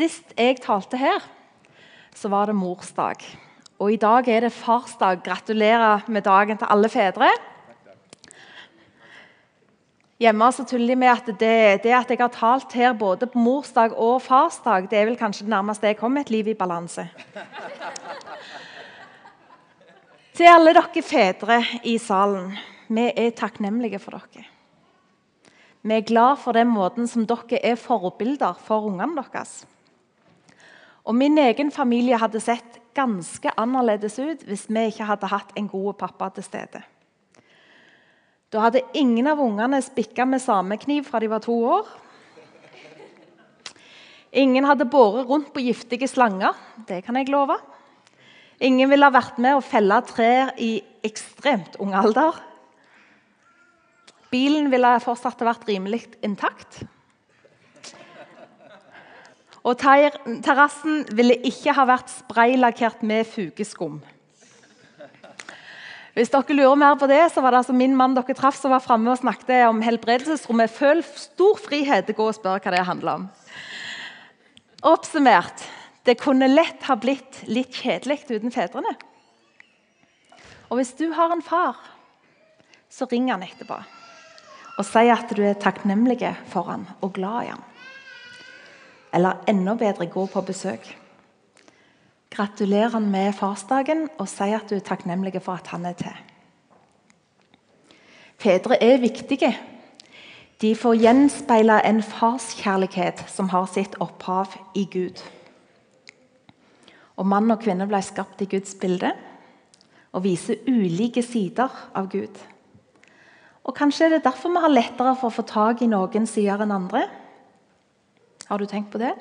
Sist jeg talte her, så var det morsdag. Og i dag er det farsdag. Gratulerer med dagen til alle fedre. Hjemme så tuller de med at det, det, at jeg har talt her både på morsdag og farsdag, det er vel kanskje det nærmeste jeg kommer et liv i balanse. Til alle dere fedre i salen, vi er takknemlige for dere. Vi er glad for den måten som dere er forbilder for ungene deres. Og Min egen familie hadde sett ganske annerledes ut hvis vi ikke hadde hatt en god pappa til stede. Da hadde ingen av ungene spikka med samme kniv fra de var to år. Ingen hadde båret rundt på giftige slanger. Det kan jeg love. Ingen ville ha vært med å felle trær i ekstremt ung alder. Bilen ville fortsatt vært rimelig intakt. Og terrassen ville ikke ha vært spraylakkert med fugeskum. Hvis dere lurer mer på det, så var det altså min mann dere traff som var framme og snakket om helbredelsesrommet. Føl stor frihet til å gå og spørre hva det handler om. Oppsummert det kunne lett ha blitt litt kjedelig uten fedrene. Og hvis du har en far, så ring han etterpå og si at du er takknemlig for han og glad i han. Eller enda bedre, gå på besøk. Gratulerer han med farsdagen og si at du er takknemlig for at han er til. Fedre er viktige. De får gjenspeile en farskjærlighet som har sitt opphav i Gud. Og Mann og kvinne ble skapt i Guds bilde og viser ulike sider av Gud. Og Kanskje er det derfor vi har lettere for å få tak i noen sider enn andre. Har du tenkt på det?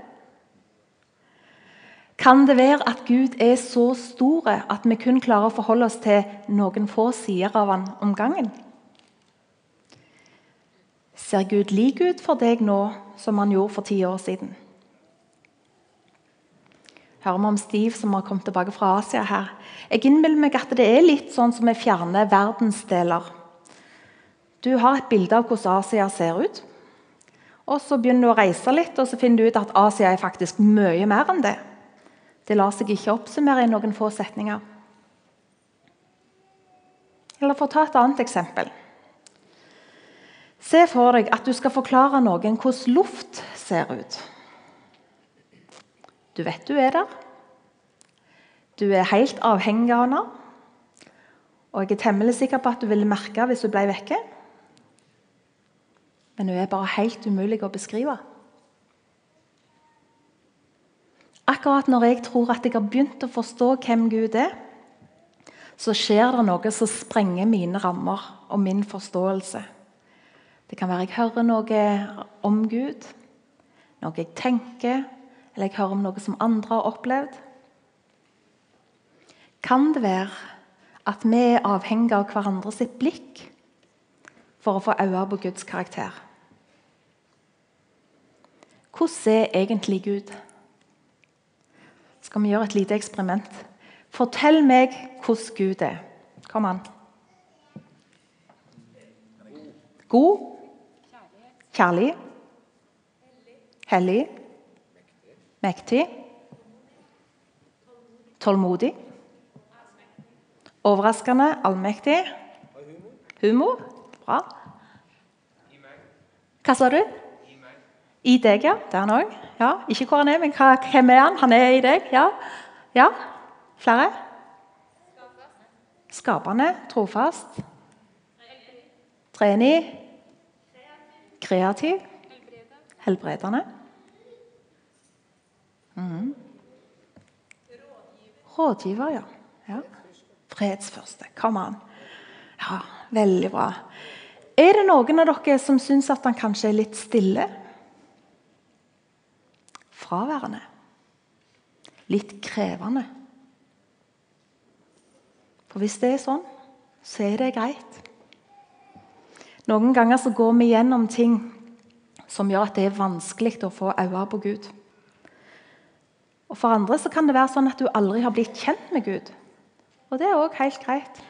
Kan det være at Gud er så stor at vi kun klarer å forholde oss til noen få sider av han om gangen? Ser Gud lik ut for deg nå som han gjorde for ti år siden? Hører vi om Steve som har kommet tilbake fra Asia her. Jeg innbiller meg at det er litt sånn som vi fjerner verdensdeler. Du har et bilde av hvordan Asia ser ut. Og så begynner du å reise litt, og så finner du ut at Asia er faktisk mye mer enn det. Det lar seg ikke oppsummere i noen få setninger. Eller For å ta et annet eksempel. Se for deg at du skal forklare noen hvordan luft ser ut. Du vet du er der. Du er helt avhengig av henne. Og jeg er temmelig sikker på at du ville merke hvis hun ble vekke men hun er bare helt umulig å beskrive. Akkurat når jeg tror at jeg har begynt å forstå hvem Gud er, så skjer det noe som sprenger mine rammer og min forståelse. Det kan være jeg hører noe om Gud, noe jeg tenker, eller jeg hører om noe som andre har opplevd. Kan det være at vi er avhengige av hverandres blikk for å få øye på Guds karakter? Hvordan er egentlig Gud? Skal vi gjøre et lite eksperiment? Fortell meg hvordan Gud er. Kom an. God. Kjærlig. Hellig. Mektig. Tålmodig. Overraskende. Allmektig. Humor. Bra. Hva sa du? I deg, ja. Det er han òg. Ja. Ikke hvor han er, men hvem er han? Han er i deg. Ja. ja. Flere? Skapende. Trofast. Trenig. Kreativ. Helbredende. Mm. Rådgiver, ja. ja. Fredsførste. Kom an. Ja, veldig bra. Er det noen av dere som syns at han kanskje er litt stille? Fraværende. Litt krevende. For hvis det er sånn, så er det greit. Noen ganger så går vi gjennom ting som gjør at det er vanskelig å få øye på Gud. Og For andre så kan det være sånn at du aldri har blitt kjent med Gud. Og det er òg helt greit.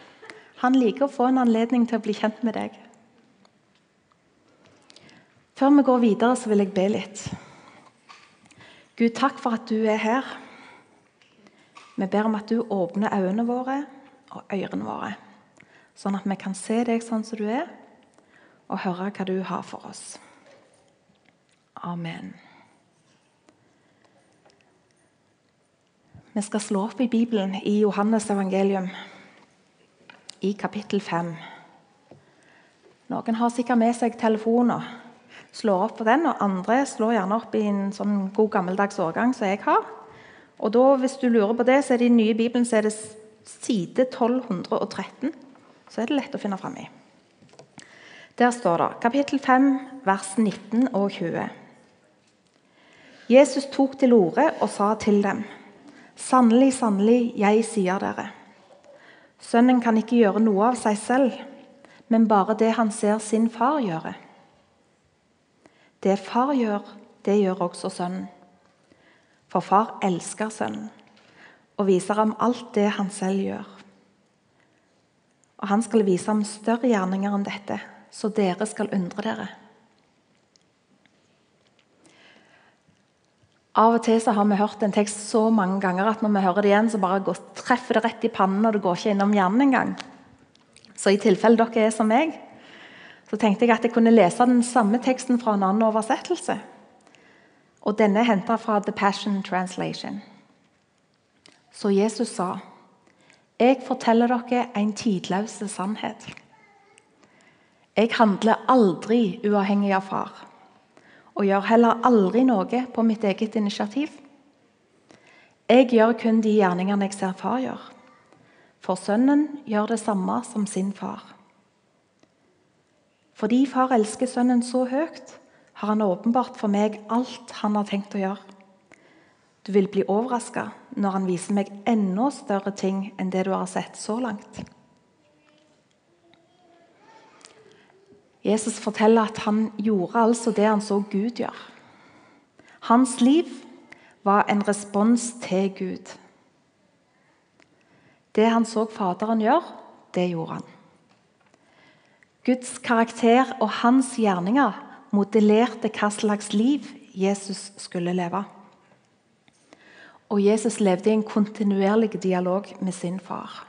Han liker å få en anledning til å bli kjent med deg. Før vi går videre, så vil jeg be litt. Gud, takk for at du er her. Vi ber om at du åpner øynene våre og ørene våre, sånn at vi kan se deg sånn som du er, og høre hva du har for oss. Amen. Vi skal slå opp i Bibelen i Johannes evangelium, i kapittel 5. Noen har sikkert med seg telefoner slår opp på den, og andre slår gjerne opp i en sånn god gammeldags årgang som jeg har. Og da, Hvis du lurer på det, så er det i den nye Bibelen så er det side 1213. Så er det lett å finne fram i. Der står det, kapittel 5, vers 19 og 20. Jesus tok til orde og sa til dem.: Sannelig, sannelig, jeg sier dere. Sønnen kan ikke gjøre noe av seg selv, men bare det han ser sin far gjøre. Det far gjør, det gjør også sønnen. For far elsker sønnen og viser ham alt det han selv gjør. Og han skal vise ham større gjerninger enn dette, så dere skal undre dere. Av og til så har vi hørt en tekst så mange ganger at når vi hører det igjen, så bare går, treffer det rett i pannen, og det går ikke innom hjernen engang. Så i tilfelle dere er som meg, så tenkte jeg at jeg kunne lese den samme teksten fra en annen oversettelse. Og Denne er henta fra The Passion Translation. Så Jesus sa, 'Jeg forteller dere en tidløs sannhet.' 'Jeg handler aldri uavhengig av far' 'og gjør heller aldri noe på mitt eget initiativ.' 'Jeg gjør kun de gjerningene jeg ser far gjør.' For sønnen gjør det samme som sin far. Fordi far elsker sønnen så høyt, har han åpenbart for meg alt han har tenkt å gjøre. Du vil bli overraska når han viser meg enda større ting enn det du har sett så langt. Jesus forteller at han gjorde altså det han så Gud gjøre. Hans liv var en respons til Gud. Det han så Faderen gjøre, det gjorde han. Guds karakter og hans gjerninger modellerte hva slags liv Jesus skulle leve. Og Jesus levde i en kontinuerlig dialog med sin far.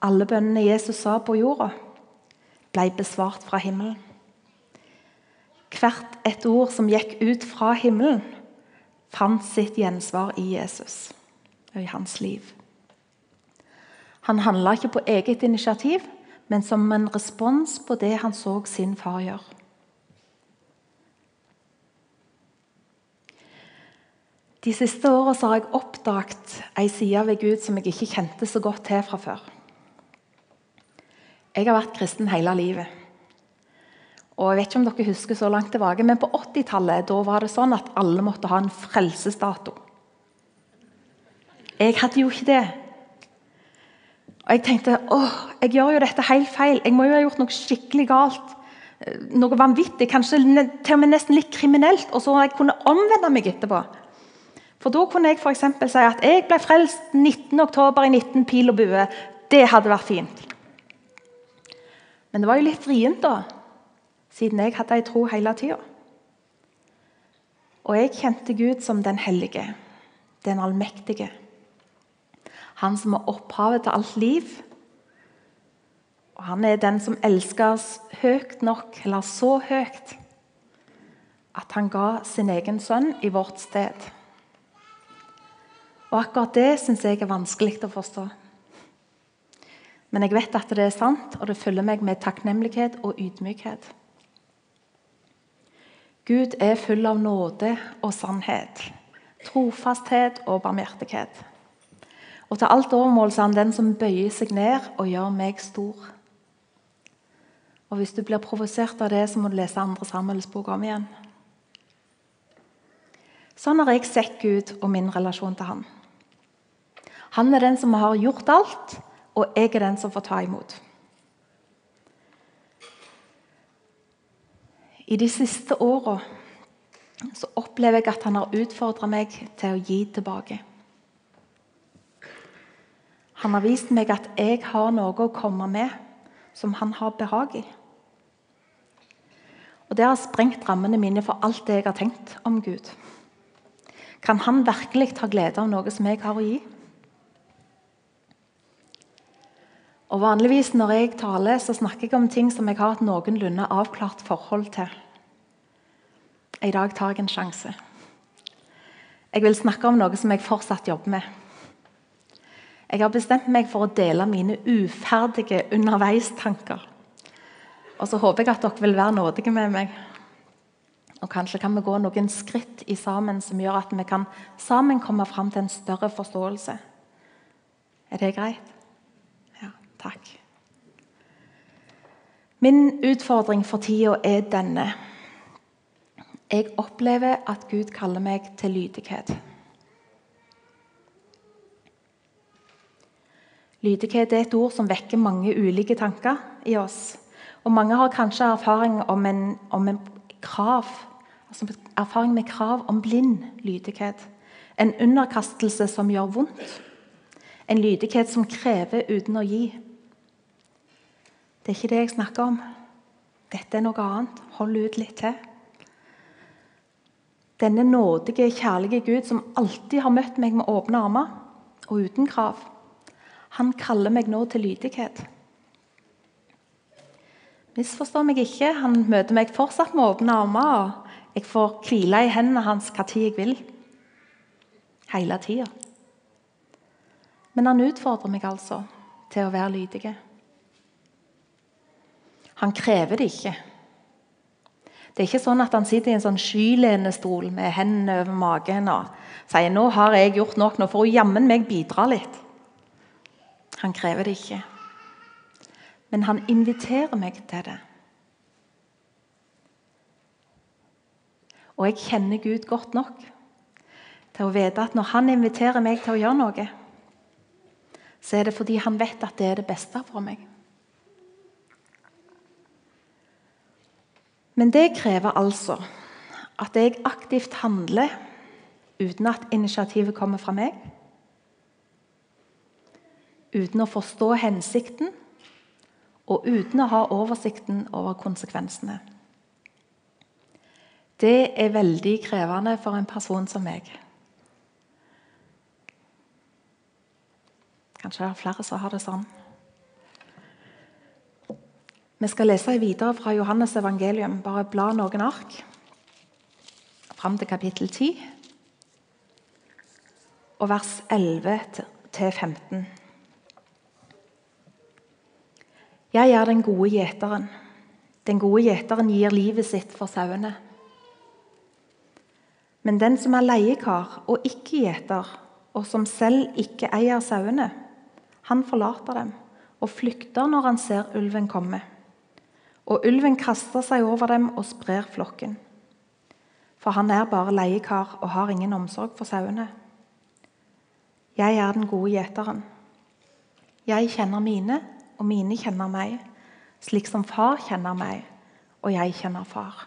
Alle bønnene Jesus sa på jorda, ble besvart fra himmelen. Hvert et ord som gikk ut fra himmelen, fant sitt gjensvar i Jesus og i hans liv. Han handla ikke på eget initiativ, men som en respons på det han så sin far gjøre. De siste åra har jeg oppdaget ei side ved Gud som jeg ikke kjente så godt til fra før. Jeg har vært kristen hele livet. Og jeg vet ikke om dere husker så langt tilbake, men På 80-tallet var det sånn at alle måtte ha en frelsesdato. Jeg hadde jo ikke det. Og Jeg tenkte åh, jeg gjør jo dette helt feil. Jeg må jo ha gjort noe skikkelig galt. Eh, noe vanvittig, kanskje til og med nesten litt kriminelt. Og så jeg kunne omvende meg etterpå. For Da kunne jeg for si at jeg ble frelst 19.10. i 19 pil og bue. Det hadde vært fint. Men det var jo litt vrient, da, siden jeg hadde ei tro hele tida. Og jeg kjente Gud som den hellige, den allmektige. Han som er opphavet til alt liv. Og han er den som elsker oss høyt nok, eller så høyt, at han ga sin egen sønn i vårt sted. Og Akkurat det syns jeg er vanskelig å forstå. Men jeg vet at det er sant, og det følger meg med takknemlighet og ydmykhet. Gud er full av nåde og sannhet, trofasthet og barmhjertighet. Og til alt overmål er han den som bøyer seg ned og gjør meg stor. Og Hvis du blir provosert av det, så må du lese andre Samuels bok om igjen. Sånn har jeg sett Gud og min relasjon til han. Han er den som har gjort alt, og jeg er den som får ta imot. I de siste åra opplever jeg at han har utfordra meg til å gi tilbake. Han har vist meg at jeg har noe å komme med som han har behag i. Og Det har sprengt rammene mine for alt det jeg har tenkt om Gud. Kan han virkelig ta glede av noe som jeg har å gi? Og Vanligvis når jeg taler, så snakker jeg om ting som jeg har et noenlunde avklart forhold til. I dag tar jeg en sjanse. Jeg vil snakke om noe som jeg fortsatt jobber med. Jeg har bestemt meg for å dele mine uferdige underveistanker. Og så håper jeg at dere vil være nådige med meg. Og Kanskje kan vi gå noen skritt i sammen som gjør at vi kan sammen komme fram til en større forståelse. Er det greit? Ja, takk. Min utfordring for tida er denne. Jeg opplever at Gud kaller meg til lydighet. Lydighet er et ord som vekker mange ulike tanker i oss. Og Mange har kanskje erfaring om en, om en krav, altså erfaring med krav om blind lydighet. En underkastelse som gjør vondt. En lydighet som krever uten å gi. Det er ikke det jeg snakker om. Dette er noe annet. Hold ut litt til. Denne nådige, kjærlige Gud som alltid har møtt meg med åpne armer og uten krav, han kaller meg nå til lydighet. Misforstå meg ikke, han møter meg fortsatt med åpne armer. og Jeg får hvile i hendene hans hva tid jeg vil. Hele tida. Men han utfordrer meg altså til å være lydig. Han krever det ikke. Det er ikke sånn at han sitter i en sånn skylenestol med hendene over magen og sier nå har jeg gjort nok, nå får hun jammen meg bidra litt. Han krever det ikke. Men han inviterer meg til det. Og jeg kjenner Gud godt nok til å vite at når han inviterer meg til å gjøre noe, så er det fordi han vet at det er det beste for meg. Men det krever altså at jeg aktivt handler uten at initiativet kommer fra meg. Uten å forstå hensikten og uten å ha oversikten over konsekvensene. Det er veldig krevende for en person som meg. Kanskje det er flere som har det sånn. Vi skal lese videre fra Johannes evangelium. Bare bla noen ark fram til kapittel 10 og vers 11 til 15. Jeg er den gode gjeteren. Den gode gjeteren gir livet sitt for sauene. Men den som er leiekar og ikke gjeter, og som selv ikke eier sauene, han forlater dem og flykter når han ser ulven komme. Og ulven kaster seg over dem og sprer flokken. For han er bare leiekar og har ingen omsorg for sauene. Jeg er den gode gjeteren. Jeg kjenner mine, og mine kjenner meg, slik som far kjenner meg, og jeg kjenner far.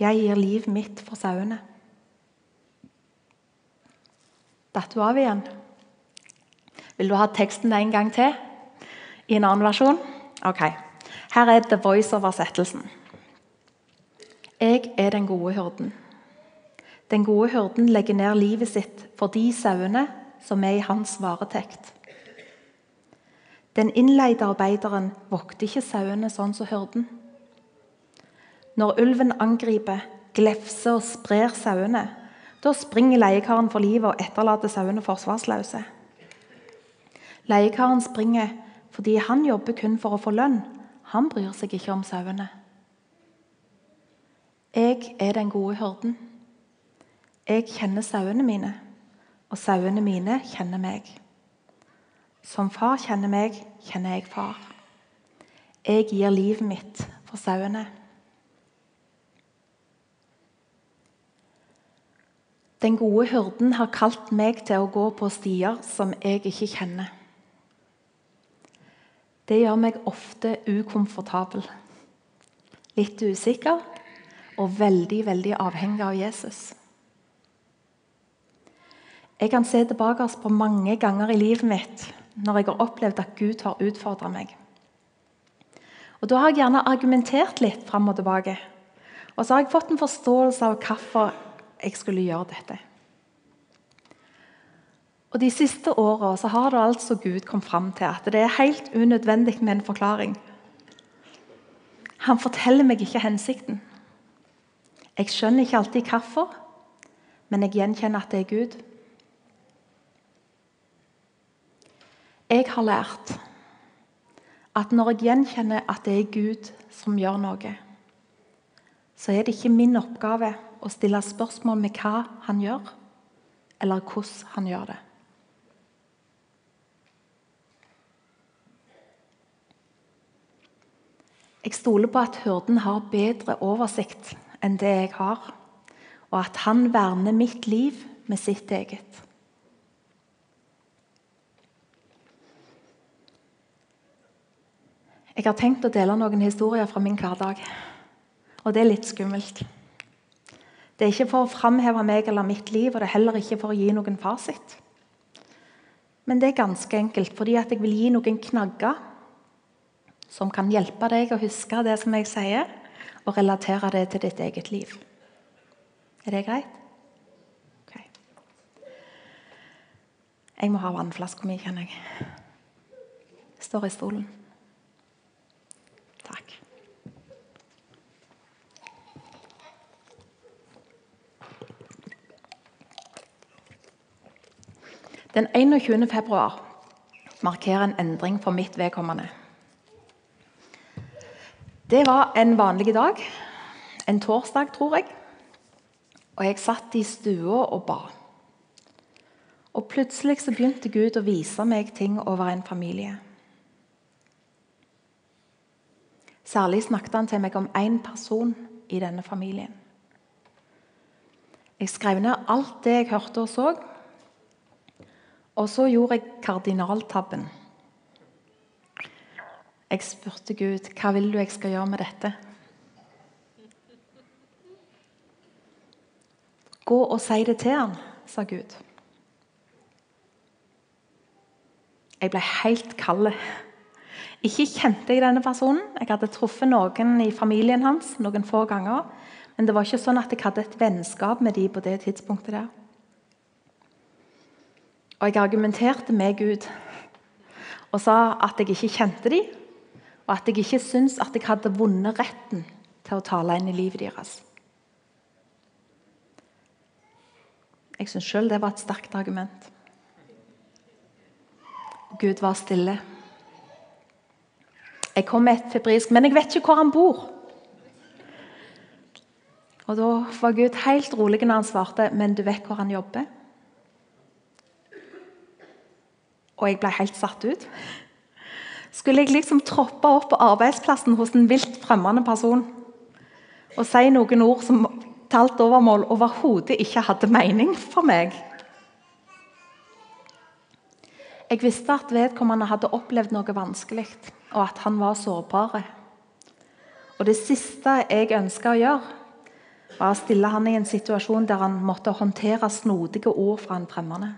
Jeg gir liv mitt for sauene. Datt du av igjen? Vil du ha teksten en gang til i en annen versjon? Ok. Her er The Voice-oversettelsen. Jeg er den gode hyrden. Den gode hyrden legger ned livet sitt for de sauene som er i hans varetekt. Den innleide arbeideren vokter ikke sauene sånn som hyrden. Når ulven angriper, glefser og sprer sauene, da springer leiekaren for livet og etterlater sauene forsvarsløse. Leiekaren springer fordi han jobber kun for å få lønn han bryr seg ikke om sauene. Jeg er den gode hyrden. Jeg kjenner sauene mine, og sauene mine kjenner meg. Som far kjenner meg, kjenner jeg far. Jeg gir livet mitt for sauene. Den gode hyrden har kalt meg til å gå på stier som jeg ikke kjenner. Det gjør meg ofte ukomfortabel. Litt usikker og veldig, veldig avhengig av Jesus. Jeg kan se tilbake på mange ganger i livet mitt når jeg har opplevd at Gud har utfordra meg. Og Da har jeg gjerne argumentert litt fram og tilbake. Og så har jeg fått en forståelse av hvorfor jeg skulle gjøre dette. Og De siste åra har det altså Gud kommet fram til at det er helt unødvendig med en forklaring. Han forteller meg ikke hensikten. Jeg skjønner ikke alltid hvorfor, men jeg gjenkjenner at det er Gud. Jeg har lært at når jeg gjenkjenner at det er Gud som gjør noe, så er det ikke min oppgave å stille spørsmål med hva han gjør, eller hvordan han gjør det. Jeg stoler på at hyrden har bedre oversikt enn det jeg har, og at han verner mitt liv med sitt eget. Jeg har tenkt å dele noen historier fra min hverdag, og det er litt skummelt. Det er ikke for å framheve meg eller mitt liv, og det er heller ikke for å gi noen fasit. Men det er ganske enkelt fordi jeg vil gi noen knagger som kan hjelpe deg å huske det som jeg sier, og relatere det til ditt eget liv. Er det greit? Ok. Jeg må ha vannflaska mi, kjenner jeg. Står i stolen. Den 21. februar markerer en endring for mitt vedkommende. Det var en vanlig dag. En torsdag, tror jeg. Og jeg satt i stua og ba. Og plutselig så begynte Gud å vise meg ting over en familie. Særlig snakket han til meg om én person i denne familien. Jeg skrev ned alt det jeg hørte og så. Og så gjorde jeg kardinaltabben. Jeg spurte Gud hva vil du jeg skal gjøre med dette. Gå og si det til han, sa Gud. Jeg ble helt kald. Ikke kjente jeg denne personen. Jeg hadde truffet noen i familien hans noen få ganger. Men det var ikke sånn at jeg hadde et vennskap med dem på det tidspunktet. der. Og jeg argumenterte med Gud og sa at jeg ikke kjente dem, og at jeg ikke syntes at jeg hadde vunnet retten til å tale inn i livet deres. Jeg syns sjøl det var et sterkt argument. Gud var stille. Jeg kom med et febrilsk 'Men jeg vet ikke hvor han bor'. Og Da var Gud helt rolig når han svarte 'Men du vet hvor han jobber'? Og jeg ble helt satt ut. Skulle jeg liksom troppe opp på arbeidsplassen hos en vilt fremmed person og si noen ord som til alt overmål overhodet ikke hadde mening for meg? Jeg visste at vedkommende hadde opplevd noe vanskelig, og at han var sårbar. Og Det siste jeg ønska å gjøre, var å stille han i en situasjon der han måtte håndtere snodige ord fra en fremmede.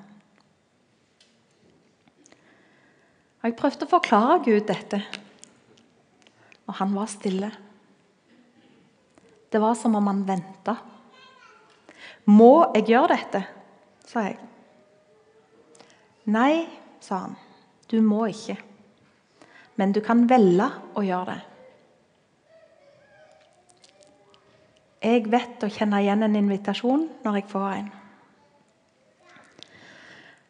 Og Jeg prøvde å forklare Gud dette, og han var stille. Det var som om han venta. 'Må jeg gjøre dette?' sa jeg. 'Nei', sa han. 'Du må ikke. Men du kan velge å gjøre det.' Jeg vet å kjenne igjen en invitasjon når jeg får en.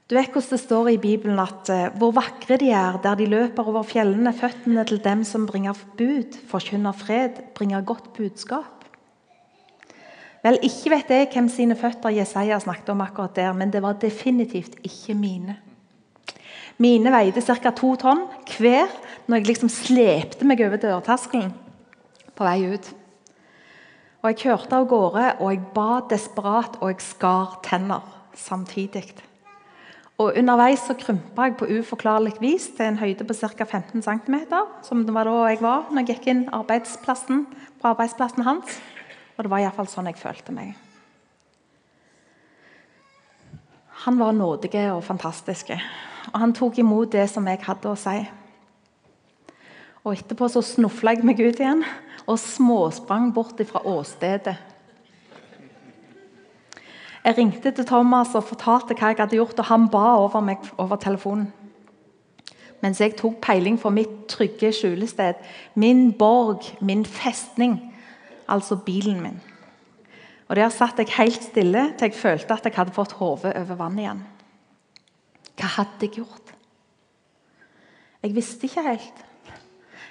Du vet hvordan det står i Bibelen at uh, hvor vakre de er der de løper over fjellene, føttene til dem som bringer bud, forkynner fred, bringer godt budskap. Vel, Ikke vet jeg hvem sine føtter Jesaja snakket om akkurat der, men det var definitivt ikke mine. Mine veide ca. to tonn hver når jeg liksom slepte meg over dørterskelen på vei ut. Og Jeg kjørte av gårde, og jeg ba desperat, og jeg skar tenner samtidig. Og Underveis så krympa jeg på uforklarlig vis til en høyde på ca. 15 cm. Som det var da jeg var når jeg gikk inn arbeidsplassen, på arbeidsplassen hans. Og det var iallfall sånn jeg følte meg. Han var nådig og fantastisk, og han tok imot det som jeg hadde å si. Og Etterpå så snufla jeg meg ut igjen og småsprang bort fra åstedet Jeg ringte til Thomas og fortalte hva jeg hadde gjort, og han ba over meg over telefonen. Mens jeg tok peiling for mitt trygge skjulested, min borg, min festning, altså bilen min. Og Der satt jeg helt stille til jeg følte at jeg hadde fått hodet over vann igjen. Hva hadde jeg gjort? Jeg visste ikke helt.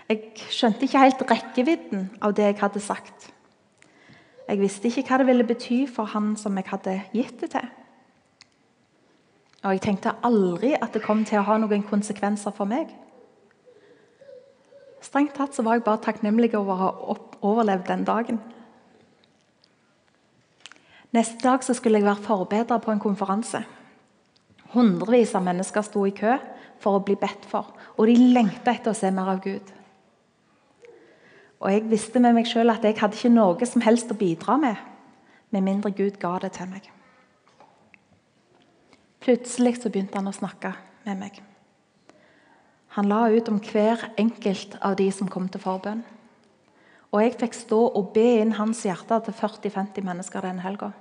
Jeg skjønte ikke helt rekkevidden av det jeg hadde sagt. Jeg visste ikke hva det ville bety for han som jeg hadde gitt det til. Og jeg tenkte aldri at det kom til å ha noen konsekvenser for meg. Strengt tatt så var jeg bare takknemlig over å ha overlevd den dagen. Neste dag så skulle jeg være forbereder på en konferanse. Hundrevis av mennesker sto i kø for å bli bedt for, og de lengta etter å se mer av Gud. Og Jeg visste med meg sjøl at jeg hadde ikke noe som helst å bidra med, med mindre Gud ga det til meg. Plutselig så begynte han å snakke med meg. Han la ut om hver enkelt av de som kom til forbønn. Og jeg fikk stå og be inn hans hjerte til 40-50 mennesker den helga.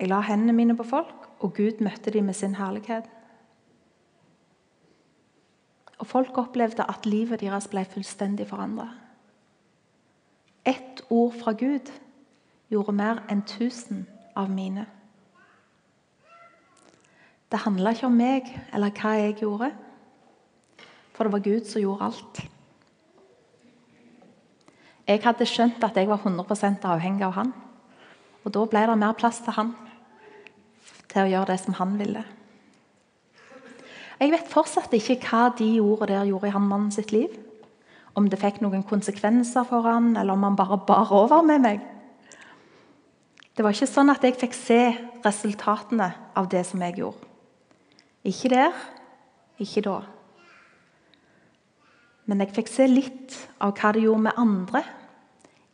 Jeg la hendene mine på folk, og Gud møtte dem med sin herlighet. Og folk opplevde at livet deres ble fullstendig forandra. Ett ord fra Gud gjorde mer enn tusen av mine. Det handla ikke om meg eller hva jeg gjorde, for det var Gud som gjorde alt. Jeg hadde skjønt at jeg var 100% avhengig av han. Og da ble det mer plass til han til å gjøre det som han ville. Jeg vet fortsatt ikke hva de ordene der gjorde i han mannen sitt liv. Om det fikk noen konsekvenser for han, eller om han bare bar over med meg. Det var ikke sånn at jeg fikk se resultatene av det som jeg gjorde. Ikke der, ikke da. Men jeg fikk se litt av hva det gjorde med andre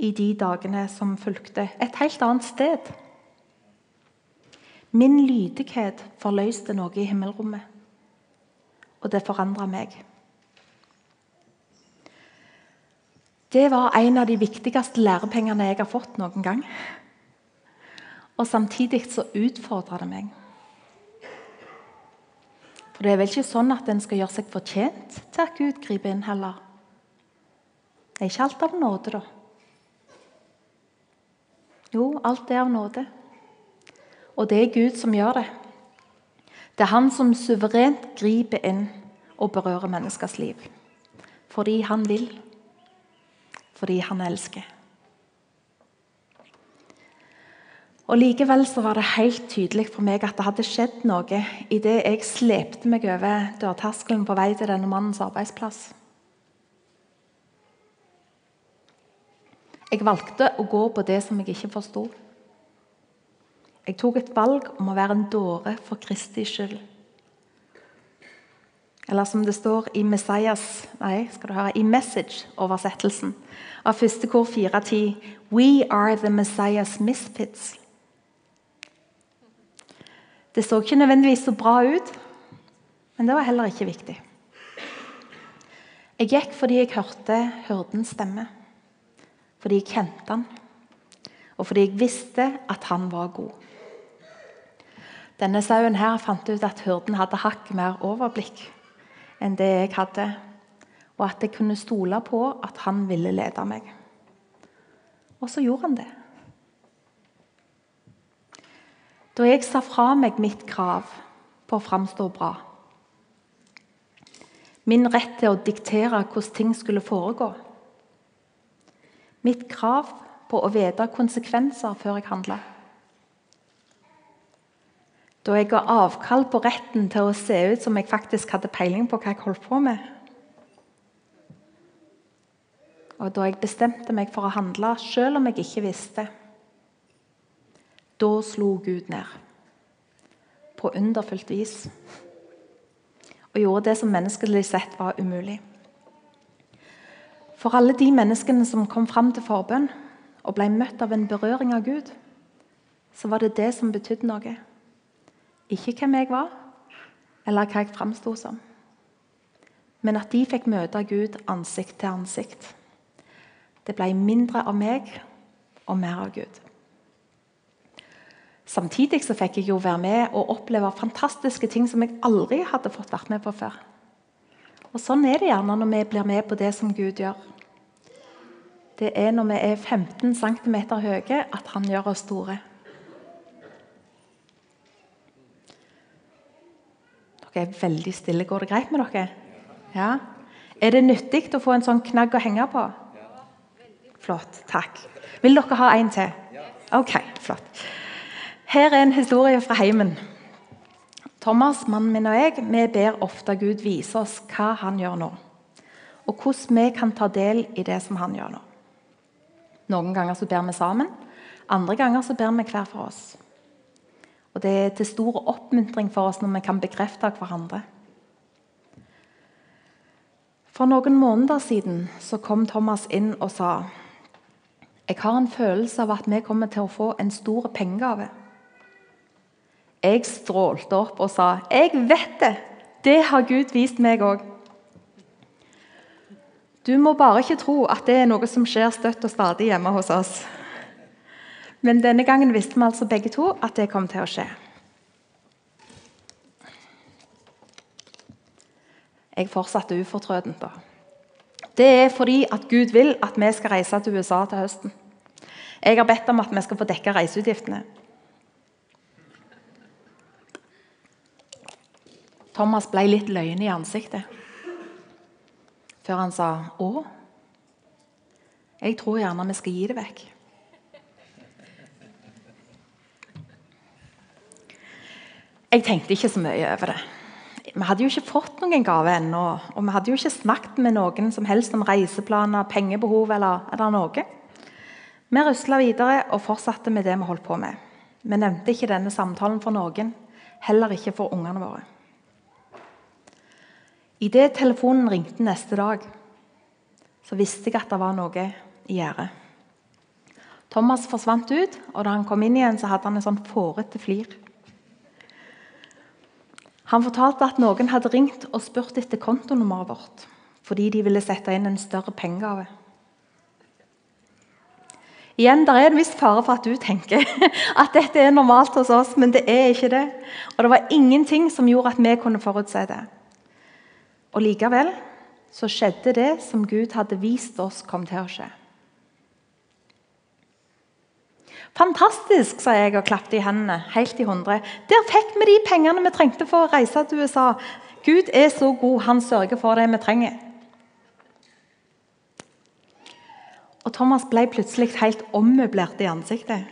i de dagene som fulgte. Et helt annet sted. Min lydighet forløste noe i himmelrommet, og det forandra meg. Det var en av de viktigste lærepengene jeg har fått noen gang. Og Samtidig så utfordra det meg. For det er vel ikke sånn at en skal gjøre seg fortjent til at Gud griper inn heller. Det er ikke alt av nåde, da. Jo, alt er av nåde. Og det er Gud som gjør det. Det er han som suverent griper inn og berører menneskers liv. Fordi han vil. Fordi han elsker. Og Likevel så var det helt tydelig for meg at det hadde skjedd noe idet jeg slepte meg over dørterskelen på vei til denne mannens arbeidsplass. Jeg valgte å gå på det som jeg ikke forsto. Jeg tok et valg om å være en dåre for Kristi skyld. Eller som det står i Messias, nei, skal du høre, i Message-oversettelsen av første kor 4.10.: We are the Messiah's misfits. Det så ikke nødvendigvis så bra ut, men det var heller ikke viktig. Jeg gikk fordi jeg hørte hyrdens stemme, fordi jeg kjente han, og fordi jeg visste at han var god. Denne sauen her fant ut at hyrden hadde hakk mer overblikk enn det jeg hadde, og at jeg kunne stole på at han ville lede meg. Og så gjorde han det. Da jeg sa fra meg mitt krav på å framstå bra, min rett til å diktere hvordan ting skulle foregå, mitt krav på å vite konsekvenser før jeg handla Da jeg ga avkall på retten til å se ut som jeg faktisk hadde peiling på hva jeg holdt på med. Og da jeg bestemte meg for å handle selv om jeg ikke visste da slo Gud ned på underfullt vis og gjorde det som menneskelig sett var umulig. For alle de menneskene som kom fram til forbønn og ble møtt av en berøring av Gud, så var det det som betydde noe. Ikke hvem jeg var, eller hva jeg framsto som. Men at de fikk møte Gud ansikt til ansikt. Det ble mindre av meg og mer av Gud. Samtidig så fikk jeg jo være med og oppleve fantastiske ting som jeg aldri hadde fått vært med på før. Og Sånn er det gjerne når vi blir med på det som Gud gjør. Det er når vi er 15 cm høye, at Han gjør oss store. Dere er veldig stille. Går det greit med dere? Ja? Er det nyttig å få en sånn knagg å henge på? Flott. Takk. Vil dere ha en til? Ok, flott. Her er en historie fra heimen. Thomas, mannen min og jeg vi ber ofte Gud vise oss hva han gjør nå. Og hvordan vi kan ta del i det som han gjør nå. Noen ganger så ber vi sammen, andre ganger så ber vi hver for oss. Og Det er til stor oppmuntring for oss når vi kan bekrefte hverandre. For noen måneder siden så kom Thomas inn og sa jeg har en følelse av at vi kommer til å få en stor pengegave. Jeg strålte opp og sa, 'Jeg vet det! Det har Gud vist meg òg.' Du må bare ikke tro at det er noe som skjer støtt og stadig hjemme hos oss. Men denne gangen visste vi altså begge to at det kom til å skje. Jeg fortsatte ufortrødent. da. Det er fordi at Gud vil at vi skal reise til USA til høsten. Jeg har bedt om at vi skal få dekka reiseutgiftene. Thomas ble litt løyen i ansiktet før han sa 'Å, jeg tror gjerne vi skal gi det vekk'. Jeg tenkte ikke så mye over det. Vi hadde jo ikke fått noen gave ennå. Og vi hadde jo ikke snakket med noen som helst om reiseplaner, pengebehov eller, eller noe. Vi rusla videre og fortsatte med det vi holdt på med. Vi nevnte ikke denne samtalen for noen, heller ikke for ungene våre. Idet telefonen ringte neste dag, så visste jeg at det var noe i gjære. Thomas forsvant ut, og da han kom inn igjen, så hadde han en sånn fårete flir. Han fortalte at noen hadde ringt og spurt etter kontonummeret vårt fordi de ville sette inn en større pengegave. Igjen, Det er en viss fare for at du tenker at dette er normalt hos oss, men det er ikke det. Og det var ingenting som gjorde at vi kunne forutse det. Og likevel så skjedde det som Gud hadde vist oss kom til å skje. Fantastisk, sa jeg og klappet i hendene helt i hundre. Der fikk vi de pengene vi trengte for å reise til USA. Gud er så god, han sørger for det vi trenger. Og Thomas ble plutselig helt ommøblert i ansiktet.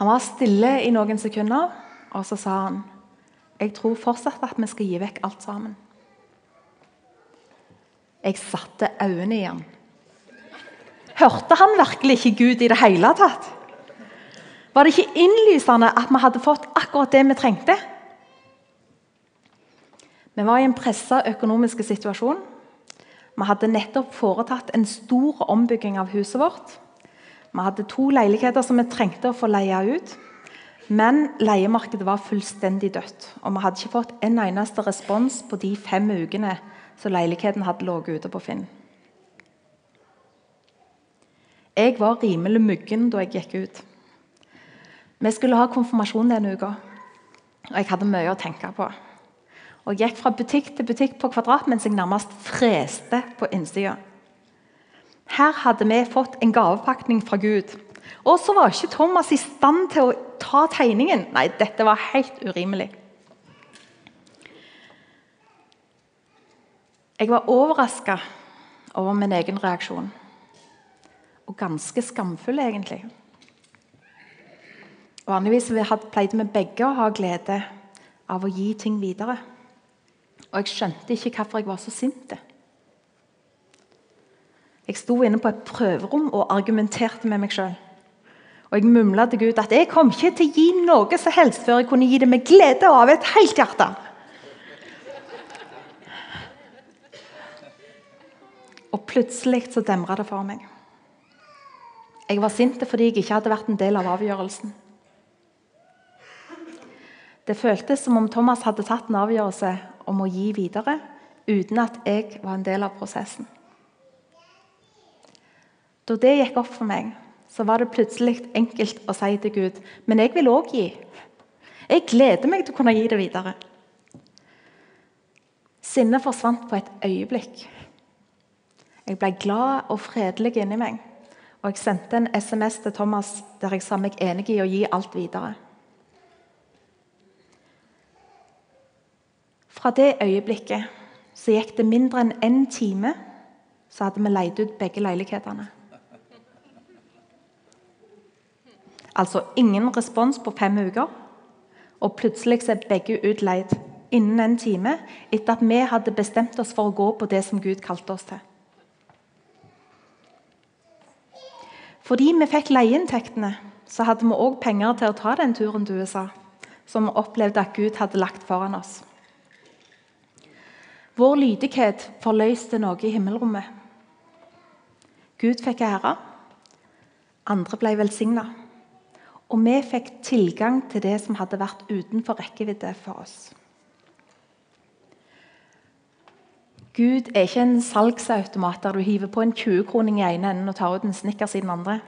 Han var stille i noen sekunder, og så sa han jeg tror fortsatt at vi skal gi vekk alt sammen. Jeg satte øynene i han. Hørte han virkelig ikke Gud i det hele tatt? Var det ikke innlysende at vi hadde fått akkurat det vi trengte? Vi var i en pressa økonomisk situasjon. Vi hadde nettopp foretatt en stor ombygging av huset vårt. Vi hadde to leiligheter som vi trengte å få leie ut. Men leiemarkedet var fullstendig dødt, og vi hadde ikke fått en eneste respons på de fem ukene som leiligheten hadde ligget ute på Finn. Jeg var rimelig muggen da jeg gikk ut. Vi skulle ha konfirmasjon denne uka, og jeg hadde mye å tenke på. Og Jeg gikk fra butikk til butikk på Kvadrat mens jeg nærmest freste på innsida. Her hadde vi fått en gavepakning fra Gud. Og så var ikke Thomas i stand til å ta tegningen. Nei, dette var helt urimelig. Jeg var overraska over min egen reaksjon. Og ganske skamfull, egentlig. Vanligvis pleide vi begge å ha glede av å gi ting videre. Og jeg skjønte ikke hvorfor jeg var så sint. Jeg sto inne på et prøverom og argumenterte med meg sjøl. Og jeg mumla til Gud at jeg kom ikke til å gi noe som helst før jeg kunne gi det med glede og av et helt hjerte. Og plutselig så demra det for meg. Jeg var sint fordi jeg ikke hadde vært en del av avgjørelsen. Det føltes som om Thomas hadde tatt en avgjørelse om å gi videre uten at jeg var en del av prosessen. Da det gikk opp for meg, så var det plutselig enkelt å si til Gud men jeg vil òg gi. Jeg gleder meg til å kunne gi det videre. Sinnet forsvant på et øyeblikk. Jeg ble glad og fredelig inni meg. Og jeg sendte en SMS til Thomas der jeg sa meg enig i å gi alt videre. Fra det øyeblikket så gikk det mindre enn én en time, så hadde vi leid ut begge leilighetene. Altså ingen respons på fem uker. Og plutselig er begge utleid innen en time etter at vi hadde bestemt oss for å gå på det som Gud kalte oss til. Fordi vi fikk leieinntektene, så hadde vi òg penger til å ta den turen til USA, som vi opplevde at Gud hadde lagt foran oss. Vår lydighet forløste noe i himmelrommet. Gud fikk ære, andre ble velsigna. Og vi fikk tilgang til det som hadde vært utenfor rekkevidde for oss. Gud er ikke en salgsautomat der du hiver på en 20-kroning i ene enden og tar ut en Snickers i den andre.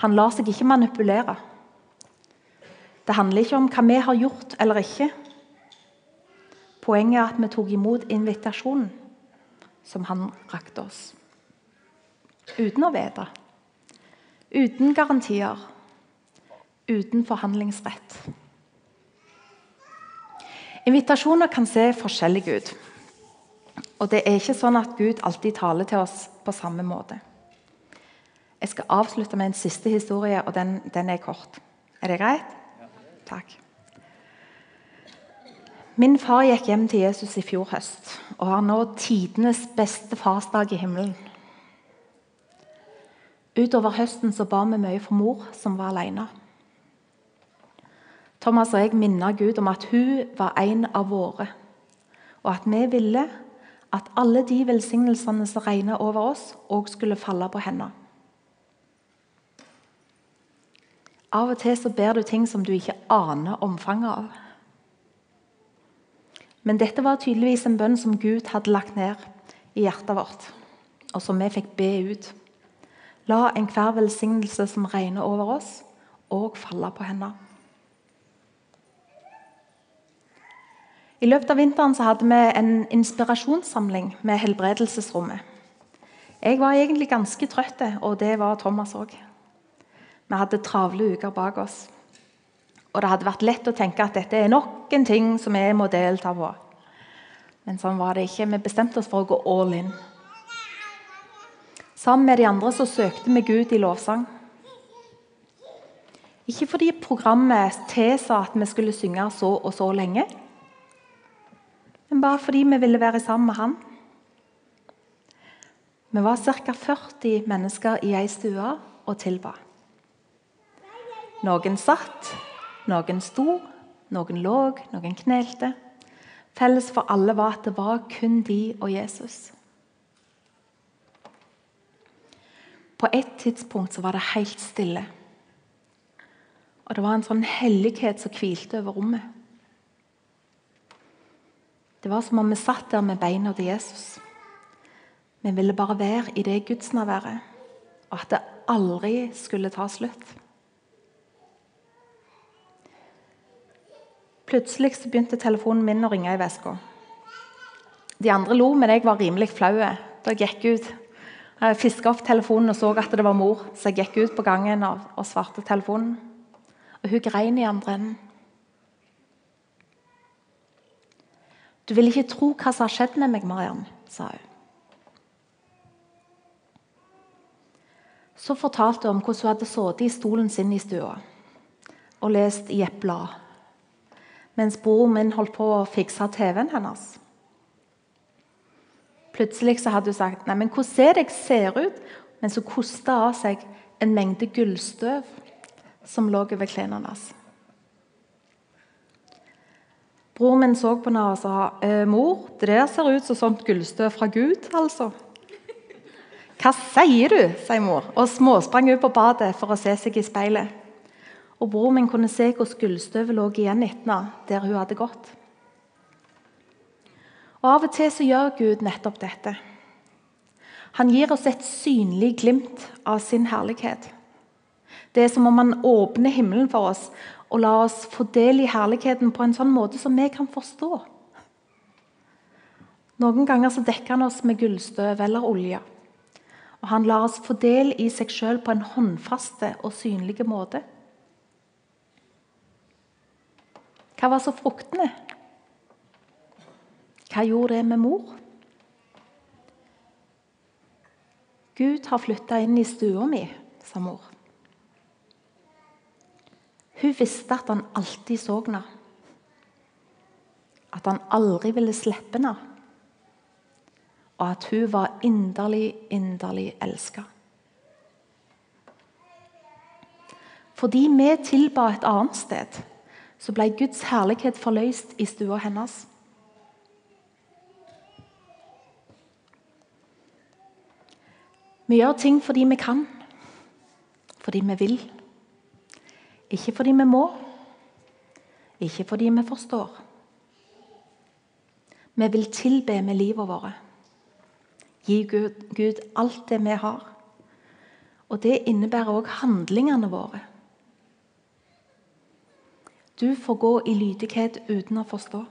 Han lar seg ikke manipulere. Det handler ikke om hva vi har gjort eller ikke. Poenget er at vi tok imot invitasjonen som han rakte oss. Uten å vite. Uten garantier uten forhandlingsrett. Invitasjoner kan se forskjellige ut. Og det er ikke sånn at Gud alltid taler til oss på samme måte. Jeg skal avslutte med en siste historie, og den, den er kort. Er det greit? Takk. Min far gikk hjem til Jesus i fjor høst og har nå tidenes beste farsdag i himmelen. Utover høsten så ba vi mye for mor, som var alene. Thomas og jeg minnet Gud om at hun var en av våre, og at vi ville at alle de velsignelsene som regna over oss, òg skulle falle på henne. Av og til så ber du ting som du ikke aner omfanget av. Men dette var tydeligvis en bønn som Gud hadde lagt ned i hjertet vårt, og som vi fikk be ut. La enhver velsignelse som regner over oss, òg falle på henne. I løpet av vinteren hadde vi en inspirasjonssamling med Helbredelsesrommet. Jeg var egentlig ganske trøtt, og det var Thomas òg. Vi hadde travle uker bak oss. Og det hadde vært lett å tenke at dette er nok en ting som vi må delta på. Men sånn var det ikke. Vi bestemte oss for å gå all in. Sammen med de andre så søkte vi Gud i lovsang. Ikke fordi programmet tilsa at vi skulle synge så og så lenge, men bare fordi vi ville være sammen med han. Vi var ca. 40 mennesker i ei stue og tilba. Noen satt, noen sto, noen lå, noen knelte. Felles for alle var at det var kun de og Jesus. På et tidspunkt så var det helt stille. Og det var en sånn hellighet som hvilte over rommet. Det var som om vi satt der med beina til Jesus. Vi ville bare være i det gudsnærværet, og at det aldri skulle ta slutt. Plutselig begynte telefonen min å ringe i veska. De andre lo, men jeg var rimelig flau da jeg gikk ut. Jeg fiska opp telefonen og så at det var mor, så jeg gikk ut på gangen og svarte telefonen. Og hun grein i andre enden. Du vil ikke tro hva som har skjedd med meg, Mariann, sa hun. Så fortalte hun om hvordan hun hadde sittet i stolen sin i stua og lest i et blad, mens broren min holdt på å fikse TV-en hennes. Plutselig så hadde hun sagt Nei, men hvordan er det jeg ser ut? Mens hun kosta av seg en mengde gullstøv som lå over klærne hennes. Bror min så på henne og sa «Eh, mor, det der ser ut som sånt gullstøv fra Gud. altså. Hva sier du? sier mor, og småsprang ut på badet for å se seg i speilet. Og Bror min kunne se hvordan gullstøvet lå igjen etter henne, der hun hadde gått. Og Av og til så gjør Gud nettopp dette. Han gir oss et synlig glimt av sin herlighet. Det er som om han åpner himmelen for oss og la oss få del i herligheten på en sånn måte som vi kan forstå. Noen ganger så dekker han oss med gullstøv eller olje. Og han lar oss få del i seg sjøl på en håndfaste og synlig måte. Hva var så fruktene? Hva gjorde det med mor? Gud har flytta inn i stua mi, sa mor. Hun visste at han alltid så henne. At han aldri ville slippe henne. Og at hun var inderlig, inderlig elska. Fordi vi tilba et annet sted, så ble Guds herlighet forløst i stua hennes. Vi gjør ting fordi vi kan, fordi vi vil. Ikke fordi vi må, ikke fordi vi forstår. Vi vil tilbe med livet vårt. Gi Gud, Gud alt det vi har. Og det innebærer òg handlingene våre. Du får gå i lydighet uten å forstå.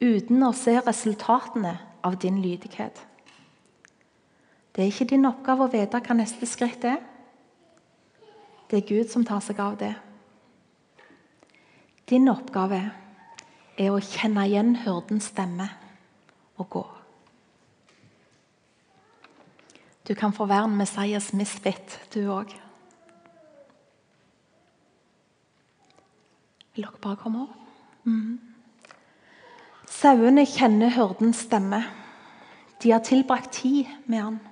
Uten å se resultatene av din lydighet. Det er ikke din oppgave å vite hva neste skritt er. Det er Gud som tar seg av det. Din oppgave er å kjenne igjen hyrdens stemme og gå. Du kan få være en Messias misfit, du òg. Vil dere bare komme opp? Mm. Sauene kjenner hyrdens stemme. De har tilbrakt tid med han.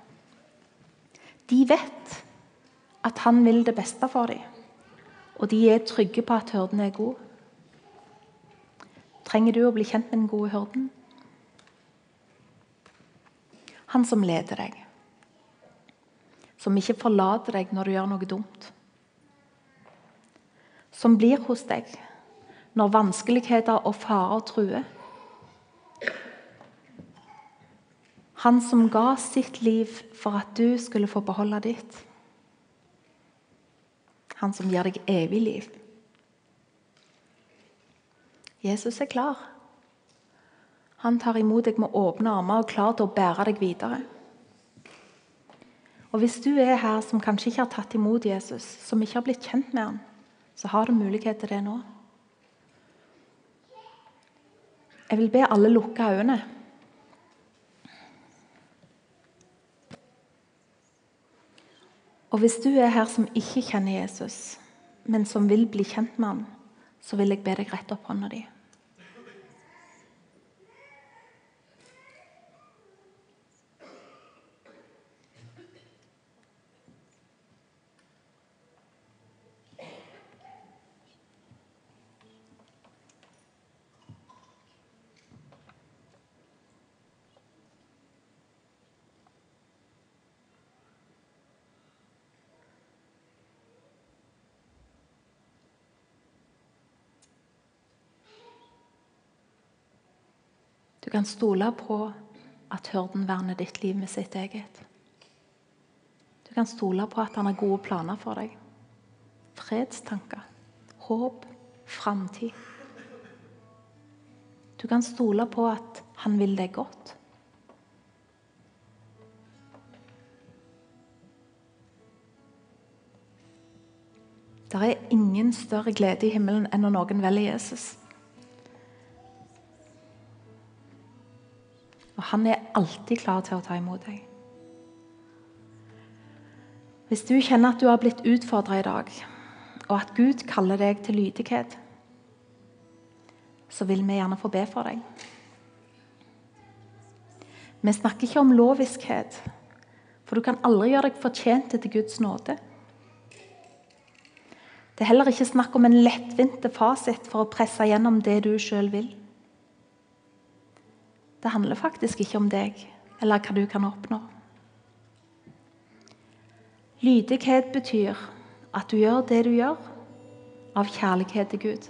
De vet at han vil det beste for dem, og de er trygge på at hyrden er god. Trenger du å bli kjent med den gode hyrden? Han som leder deg, som ikke forlater deg når du gjør noe dumt. Som blir hos deg når vanskeligheter og farer truer. Han som ga sitt liv for at du skulle få beholde ditt. Han som gir deg evig liv. Jesus er klar. Han tar imot deg med åpne armer og klar til å bære deg videre. Og Hvis du er her som kanskje ikke har tatt imot Jesus, som ikke har blitt kjent med han, så har du mulighet til det nå. Jeg vil be alle lukke øynene. Og Hvis du er her som ikke kjenner Jesus, men som vil bli kjent med ham, så vil jeg be deg rette opp hånda di. Du kan stole på at hyrden verner ditt liv med sitt eget. Du kan stole på at han har gode planer for deg. Fredstanker, håp, framtid. Du kan stole på at han vil deg godt. Det er ingen større glede i himmelen enn når noen velger Jesus. Han er alltid klar til å ta imot deg. Hvis du kjenner at du har blitt utfordra i dag, og at Gud kaller deg til lydighet, så vil vi gjerne få be for deg. Vi snakker ikke om loviskhet, for du kan aldri gjøre deg fortjent til Guds nåde. Det er heller ikke snakk om en lettvinte fasit for å presse gjennom det du sjøl vil. Det handler faktisk ikke om deg eller hva du kan oppnå. Lydighet betyr at du gjør det du gjør, av kjærlighet til Gud.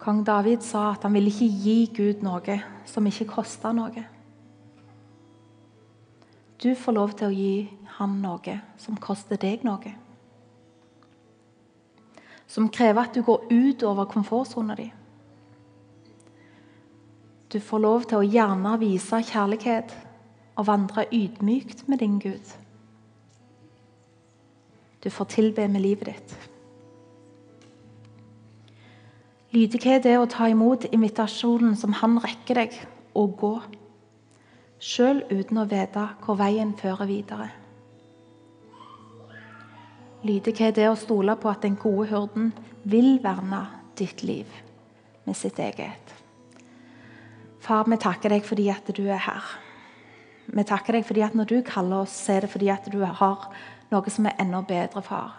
Kong David sa at han ville ikke gi Gud noe som ikke kosta noe. Du får lov til å gi han noe som koster deg noe. Som krever at du går ut over komfortsona di. Du får lov til å gjerne vise kjærlighet og vandre ydmykt med din Gud. Du får tilbe med livet ditt. Lydighet er å ta imot invitasjonen som han rekker deg, og gå sjøl uten å vite hvor veien fører videre. Lydighet er å stole på at den gode hyrden vil verne ditt liv med sitt eget. Far, vi takker deg fordi at du er her. Vi takker deg fordi at når du kaller oss, så er det fordi at du har noe som er enda bedre, far.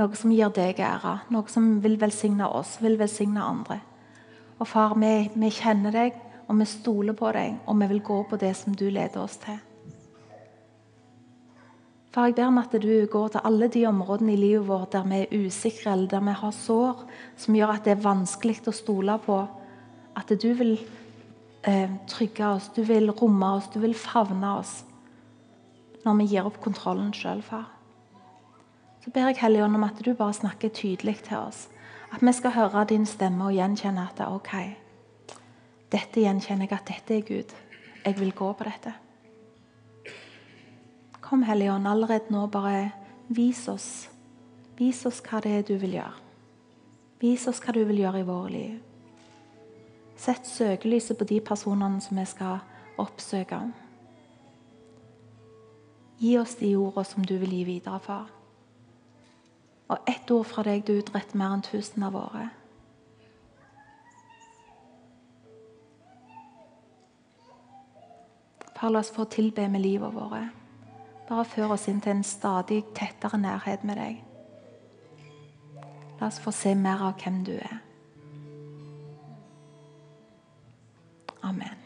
Noe som gir deg ære, noe som vil velsigne oss, vil velsigne andre. Og far, vi, vi kjenner deg, og vi stoler på deg, og vi vil gå på det som du leder oss til. Far, jeg ber om at du går til alle de områdene i livet vårt der vi er usikre, eller der vi har sår som gjør at det er vanskelig å stole på. At du vil eh, trygge oss, du vil romme oss, du vil favne oss når vi gir opp kontrollen sjøl, far. Så ber jeg Helligånd om at du bare snakker tydelig til oss. At vi skal høre din stemme og gjenkjenne at det er ok. Dette gjenkjenner jeg at dette er Gud. Jeg vil gå på dette. Kom, Hellige Ånd, allerede nå bare vis oss. Vis oss hva det er du vil gjøre. Vis oss hva du vil gjøre i våre liv. Sett søkelyset på de personene som vi skal oppsøke. Gi oss de ordene som du vil gi videre, far. Og ett ord fra deg, du utretter mer enn tusen av våre. Far, la oss få tilbe med livet vårt. Bare før oss inn til en stadig tettere nærhet med deg. La oss få se mer av hvem du er. Amen.